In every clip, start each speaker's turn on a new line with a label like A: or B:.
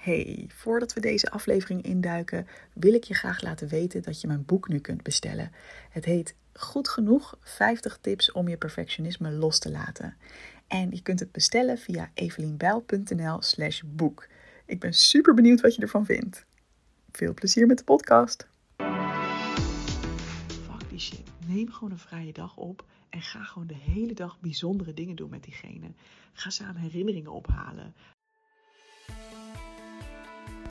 A: Hey, voordat we deze aflevering induiken, wil ik je graag laten weten dat je mijn boek nu kunt bestellen. Het heet Goed genoeg 50 tips om je perfectionisme los te laten. En je kunt het bestellen via evelienbijl.nl/slash boek. Ik ben super benieuwd wat je ervan vindt. Veel plezier met de podcast. Fuck die shit. Neem gewoon een vrije dag op en ga gewoon de hele dag bijzondere dingen doen met diegene. Ga samen herinneringen ophalen.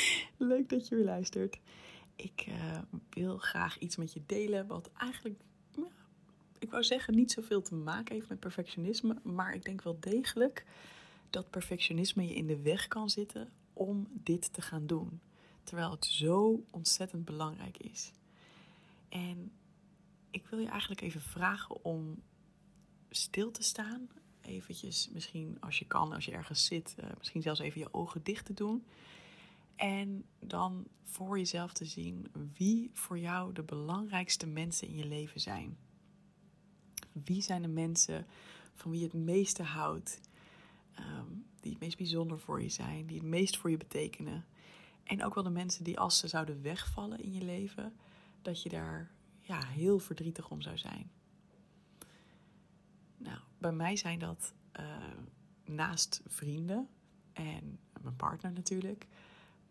A: Leuk dat je weer luistert. Ik uh, wil graag iets met je delen wat eigenlijk, ja, ik wou zeggen, niet zoveel te maken heeft met perfectionisme. Maar ik denk wel degelijk dat perfectionisme je in de weg kan zitten om dit te gaan doen. Terwijl het zo ontzettend belangrijk is. En ik wil je eigenlijk even vragen om stil te staan. Eventjes, misschien als je kan, als je ergens zit, uh, misschien zelfs even je ogen dicht te doen. En dan voor jezelf te zien wie voor jou de belangrijkste mensen in je leven zijn. Wie zijn de mensen van wie je het meeste houdt, um, die het meest bijzonder voor je zijn, die het meest voor je betekenen. En ook wel de mensen die als ze zouden wegvallen in je leven, dat je daar ja, heel verdrietig om zou zijn. Nou, bij mij zijn dat uh, naast vrienden en mijn partner natuurlijk,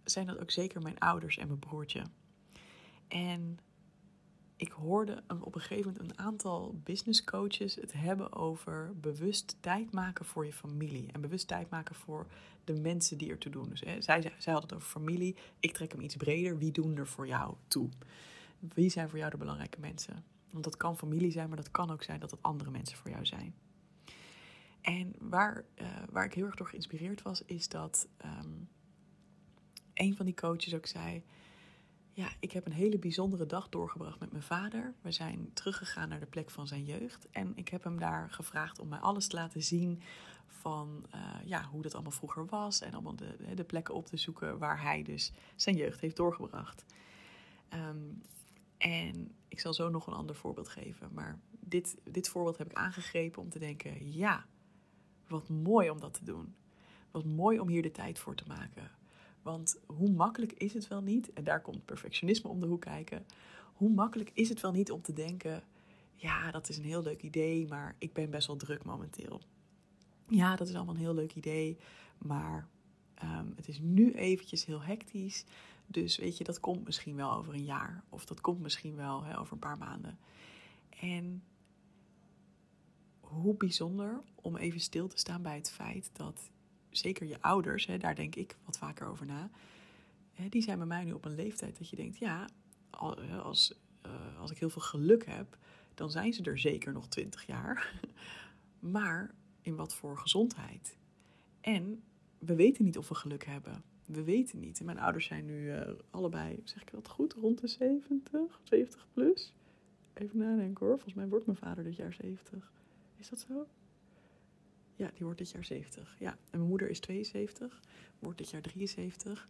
A: zijn dat ook zeker mijn ouders en mijn broertje. En ik hoorde op een gegeven moment een aantal business coaches het hebben over bewust tijd maken voor je familie. En bewust tijd maken voor de mensen die ertoe doen. Dus hè, zij, zij hadden het over familie. Ik trek hem iets breder. Wie doen er voor jou toe? Wie zijn voor jou de belangrijke mensen? Want dat kan familie zijn, maar dat kan ook zijn dat het andere mensen voor jou zijn. En waar, uh, waar ik heel erg door geïnspireerd was, is dat um, een van die coaches ook zei: Ja, ik heb een hele bijzondere dag doorgebracht met mijn vader. We zijn teruggegaan naar de plek van zijn jeugd. En ik heb hem daar gevraagd om mij alles te laten zien van uh, ja, hoe dat allemaal vroeger was. En allemaal de, de plekken op te zoeken waar hij dus zijn jeugd heeft doorgebracht. Um, en ik zal zo nog een ander voorbeeld geven. Maar dit, dit voorbeeld heb ik aangegrepen om te denken: ja, wat mooi om dat te doen. Wat mooi om hier de tijd voor te maken. Want hoe makkelijk is het wel niet, en daar komt perfectionisme om de hoek kijken, hoe makkelijk is het wel niet om te denken, ja, dat is een heel leuk idee, maar ik ben best wel druk momenteel. Ja, dat is allemaal een heel leuk idee, maar um, het is nu eventjes heel hectisch. Dus weet je, dat komt misschien wel over een jaar. Of dat komt misschien wel hè, over een paar maanden. En hoe bijzonder om even stil te staan bij het feit dat zeker je ouders, hè, daar denk ik wat vaker over na. Hè, die zijn bij mij nu op een leeftijd dat je denkt, ja, als, uh, als ik heel veel geluk heb, dan zijn ze er zeker nog twintig jaar. maar in wat voor gezondheid? En we weten niet of we geluk hebben. We weten niet. En mijn ouders zijn nu uh, allebei, zeg ik dat goed, rond de 70, 70 plus. Even nadenken hoor. Volgens mij wordt mijn vader dit jaar 70. Is dat zo? Ja, die wordt dit jaar 70. Ja, en mijn moeder is 72, wordt dit jaar 73.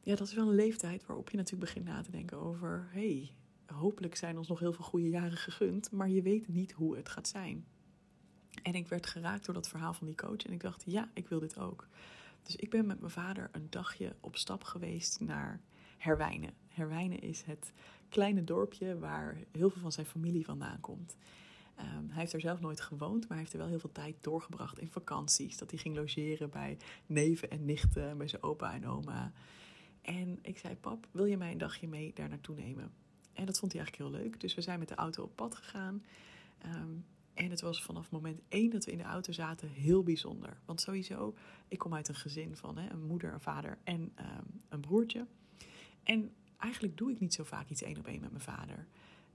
A: Ja, dat is wel een leeftijd waarop je natuurlijk begint na te denken over... hey, hopelijk zijn ons nog heel veel goede jaren gegund, maar je weet niet hoe het gaat zijn. En ik werd geraakt door dat verhaal van die coach en ik dacht, ja, ik wil dit ook. Dus ik ben met mijn vader een dagje op stap geweest naar Herwijnen. Herwijnen is het kleine dorpje waar heel veel van zijn familie vandaan komt. Um, hij heeft er zelf nooit gewoond, maar hij heeft er wel heel veel tijd doorgebracht in vakanties. Dat hij ging logeren bij neven en nichten, bij zijn opa en oma. En ik zei, pap, wil je mij een dagje mee daar naartoe nemen? En dat vond hij eigenlijk heel leuk. Dus we zijn met de auto op pad gegaan. Um, en het was vanaf moment één dat we in de auto zaten heel bijzonder. Want sowieso, ik kom uit een gezin van hè, een moeder, een vader en um, een broertje. En eigenlijk doe ik niet zo vaak iets één op één met mijn vader.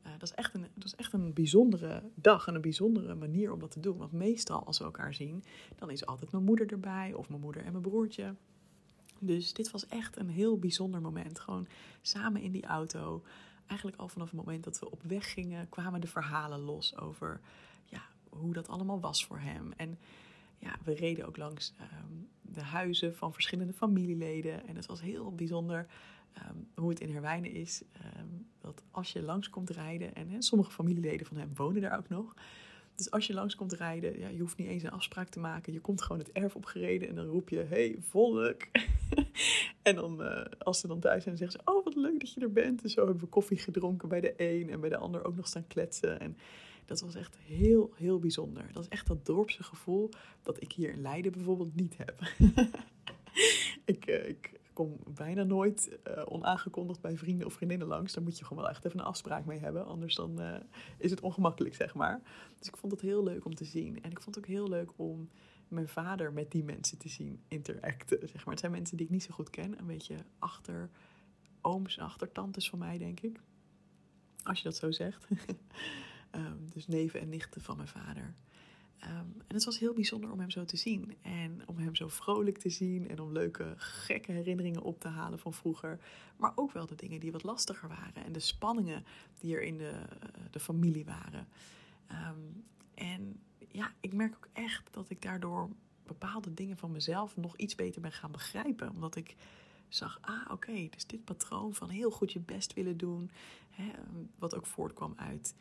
A: Uh, dat, is echt een, dat is echt een bijzondere dag en een bijzondere manier om dat te doen. Want meestal als we elkaar zien, dan is altijd mijn moeder erbij of mijn moeder en mijn broertje. Dus dit was echt een heel bijzonder moment. Gewoon samen in die auto. Eigenlijk al vanaf het moment dat we op weg gingen, kwamen de verhalen los over ja, hoe dat allemaal was voor hem. En ja, we reden ook langs ehm, de huizen van verschillende familieleden. En het was heel bijzonder ehm, hoe het in Herwijnen is. Ehm, dat als je langs komt rijden, en sommige familieleden van hem wonen daar ook nog. Dus als je langs komt rijden, ja, je hoeft niet eens een afspraak te maken. Je komt gewoon het erf opgereden en dan roep je, hey, volk. en dan, uh, als ze dan thuis zijn, zeggen ze, oh, wat leuk dat je er bent. En zo hebben we koffie gedronken bij de een en bij de ander ook nog staan kletsen. En dat was echt heel, heel bijzonder. Dat is echt dat dorpse gevoel dat ik hier in Leiden bijvoorbeeld niet heb. ik, uh, ik kom bijna nooit uh, onaangekondigd bij vrienden of vriendinnen langs. Daar moet je gewoon wel echt even een afspraak mee hebben. Anders dan uh, is het ongemakkelijk, zeg maar. Dus ik vond het heel leuk om te zien. En ik vond het ook heel leuk om mijn vader met die mensen te zien interacten, zeg maar. Het zijn mensen die ik niet zo goed ken. Een beetje achter ooms en achtertantes van mij, denk ik. Als je dat zo zegt. um, dus neven en nichten van mijn vader. Um, en het was heel bijzonder om hem zo te zien. En om hem zo vrolijk te zien. En om leuke, gekke herinneringen op te halen van vroeger. Maar ook wel de dingen die wat lastiger waren. En de spanningen die er in de, de familie waren. Um, en ja, ik merk ook echt dat ik daardoor bepaalde dingen van mezelf nog iets beter ben gaan begrijpen. Omdat ik zag, ah oké, dus dit patroon van heel goed je best willen doen. Hè, wat ook voortkwam uit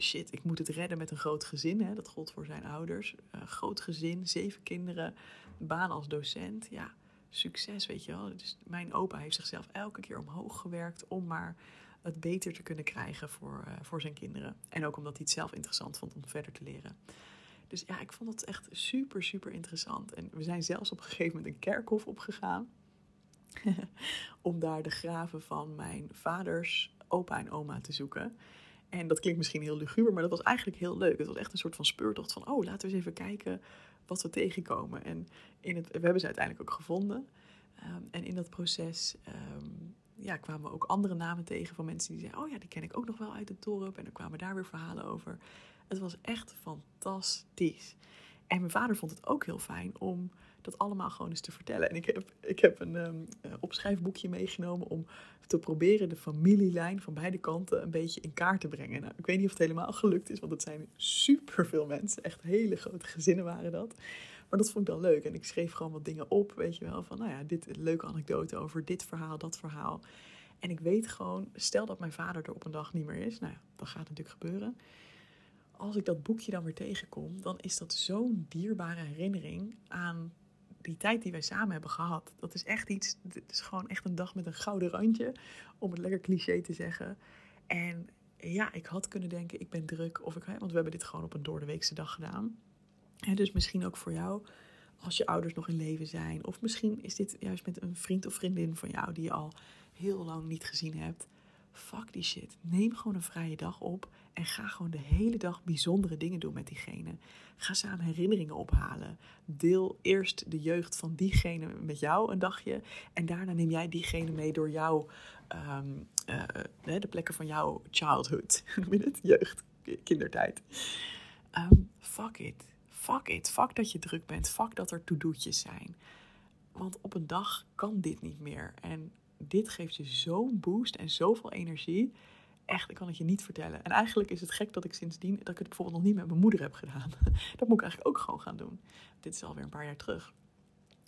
A: shit, ik moet het redden met een groot gezin. Hè? Dat gold voor zijn ouders. Uh, groot gezin, zeven kinderen, baan als docent. Ja, succes, weet je wel. Dus mijn opa heeft zichzelf elke keer omhoog gewerkt om maar het beter te kunnen krijgen voor, uh, voor zijn kinderen. En ook omdat hij het zelf interessant vond om verder te leren. Dus ja, ik vond het echt super, super interessant. En we zijn zelfs op een gegeven moment een kerkhof opgegaan. om daar de graven van mijn vaders opa en oma te zoeken. En dat klinkt misschien heel luguber, maar dat was eigenlijk heel leuk. Het was echt een soort van speurtocht van, oh, laten we eens even kijken wat we tegenkomen. En in het, we hebben ze uiteindelijk ook gevonden. Um, en in dat proces um, ja, kwamen we ook andere namen tegen van mensen die zeiden, oh ja, die ken ik ook nog wel uit het dorp. En er kwamen daar weer verhalen over. Het was echt fantastisch. En mijn vader vond het ook heel fijn om dat allemaal gewoon eens te vertellen. En ik heb, ik heb een um, opschrijfboekje meegenomen om te proberen de familielijn van beide kanten een beetje in kaart te brengen. Nou, ik weet niet of het helemaal gelukt is, want het zijn superveel mensen. Echt hele grote gezinnen waren dat. Maar dat vond ik dan leuk. En ik schreef gewoon wat dingen op, weet je wel. Van, nou ja, dit leuke anekdote over dit verhaal, dat verhaal. En ik weet gewoon, stel dat mijn vader er op een dag niet meer is. Nou ja, dat gaat natuurlijk gebeuren als ik dat boekje dan weer tegenkom, dan is dat zo'n dierbare herinnering aan die tijd die wij samen hebben gehad. Dat is echt iets, het is gewoon echt een dag met een gouden randje, om het lekker cliché te zeggen. En ja, ik had kunnen denken, ik ben druk, of ik, want we hebben dit gewoon op een doordeweekse dag gedaan. En dus misschien ook voor jou, als je ouders nog in leven zijn. Of misschien is dit juist met een vriend of vriendin van jou die je al heel lang niet gezien hebt. Fuck die shit. Neem gewoon een vrije dag op en ga gewoon de hele dag bijzondere dingen doen met diegene. Ga samen herinneringen ophalen. Deel eerst de jeugd van diegene met jou een dagje. En daarna neem jij diegene mee door jouw, um, uh, de plekken van jouw childhood. Noem het? Jeugd, kindertijd. Um, fuck it. Fuck it. Fuck dat je druk bent. Fuck dat er to-do'tjes zijn. Want op een dag kan dit niet meer. En dit geeft je zo'n boost en zoveel energie. Echt, ik kan het je niet vertellen. En eigenlijk is het gek dat ik sindsdien, dat ik het bijvoorbeeld nog niet met mijn moeder heb gedaan. Dat moet ik eigenlijk ook gewoon gaan doen. Dit is alweer een paar jaar terug.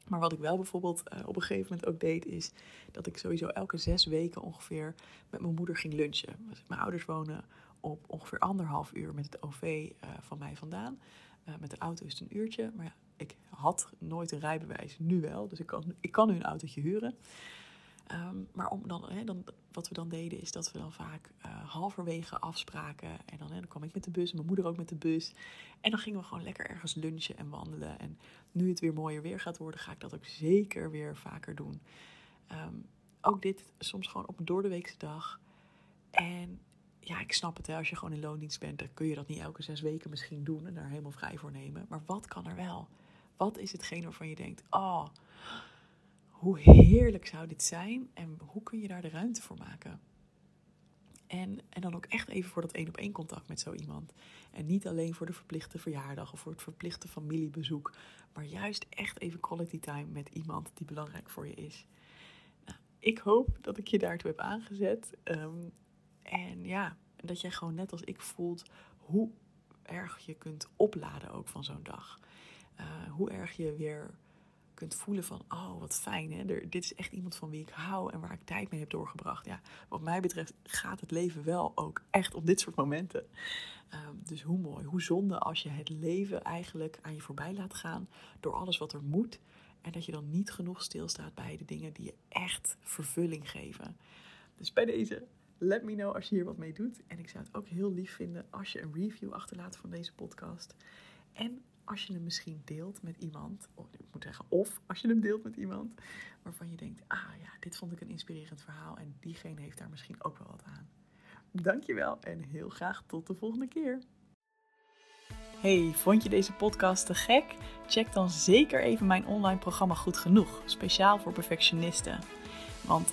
A: Maar wat ik wel bijvoorbeeld uh, op een gegeven moment ook deed, is dat ik sowieso elke zes weken ongeveer met mijn moeder ging lunchen. Dus mijn ouders wonen op ongeveer anderhalf uur met het OV uh, van mij vandaan. Uh, met de auto is het een uurtje. Maar ja, ik had nooit een rijbewijs, nu wel. Dus ik kan, ik kan nu een autootje huren. Um, maar om dan, hè, dan, wat we dan deden is dat we dan vaak uh, halverwege afspraken. En dan, hè, dan kwam ik met de bus, mijn moeder ook met de bus. En dan gingen we gewoon lekker ergens lunchen en wandelen. En nu het weer mooier weer gaat worden, ga ik dat ook zeker weer vaker doen. Um, ook dit soms gewoon op een doordeweekse dag. En ja, ik snap het, hè, als je gewoon in loondienst bent, dan kun je dat niet elke zes weken misschien doen en daar helemaal vrij voor nemen. Maar wat kan er wel? Wat is hetgeen waarvan je denkt, oh, hoe heerlijk zou dit zijn en hoe kun je daar de ruimte voor maken? En, en dan ook echt even voor dat één op één contact met zo iemand. En niet alleen voor de verplichte verjaardag of voor het verplichte familiebezoek. Maar juist echt even quality time met iemand die belangrijk voor je is. Nou, ik hoop dat ik je daartoe heb aangezet. Ehm, en ja, dat jij gewoon net als ik voelt hoe erg je kunt opladen ook van zo'n dag. Uh, hoe erg je weer kunt voelen van, oh wat fijn, hè? Er, dit is echt iemand van wie ik hou en waar ik tijd mee heb doorgebracht. Ja, wat mij betreft gaat het leven wel ook echt op dit soort momenten. Um, dus hoe mooi, hoe zonde als je het leven eigenlijk aan je voorbij laat gaan door alles wat er moet. En dat je dan niet genoeg stilstaat bij de dingen die je echt vervulling geven. Dus bij deze, let me know als je hier wat mee doet. En ik zou het ook heel lief vinden als je een review achterlaat van deze podcast. En als je hem misschien deelt met iemand, of ik moet zeggen, of als je hem deelt met iemand waarvan je denkt, ah ja, dit vond ik een inspirerend verhaal en diegene heeft daar misschien ook wel wat aan. Dankjewel en heel graag tot de volgende keer. Hey, vond je deze podcast te gek? Check dan zeker even mijn online programma Goed Genoeg, speciaal voor perfectionisten. Want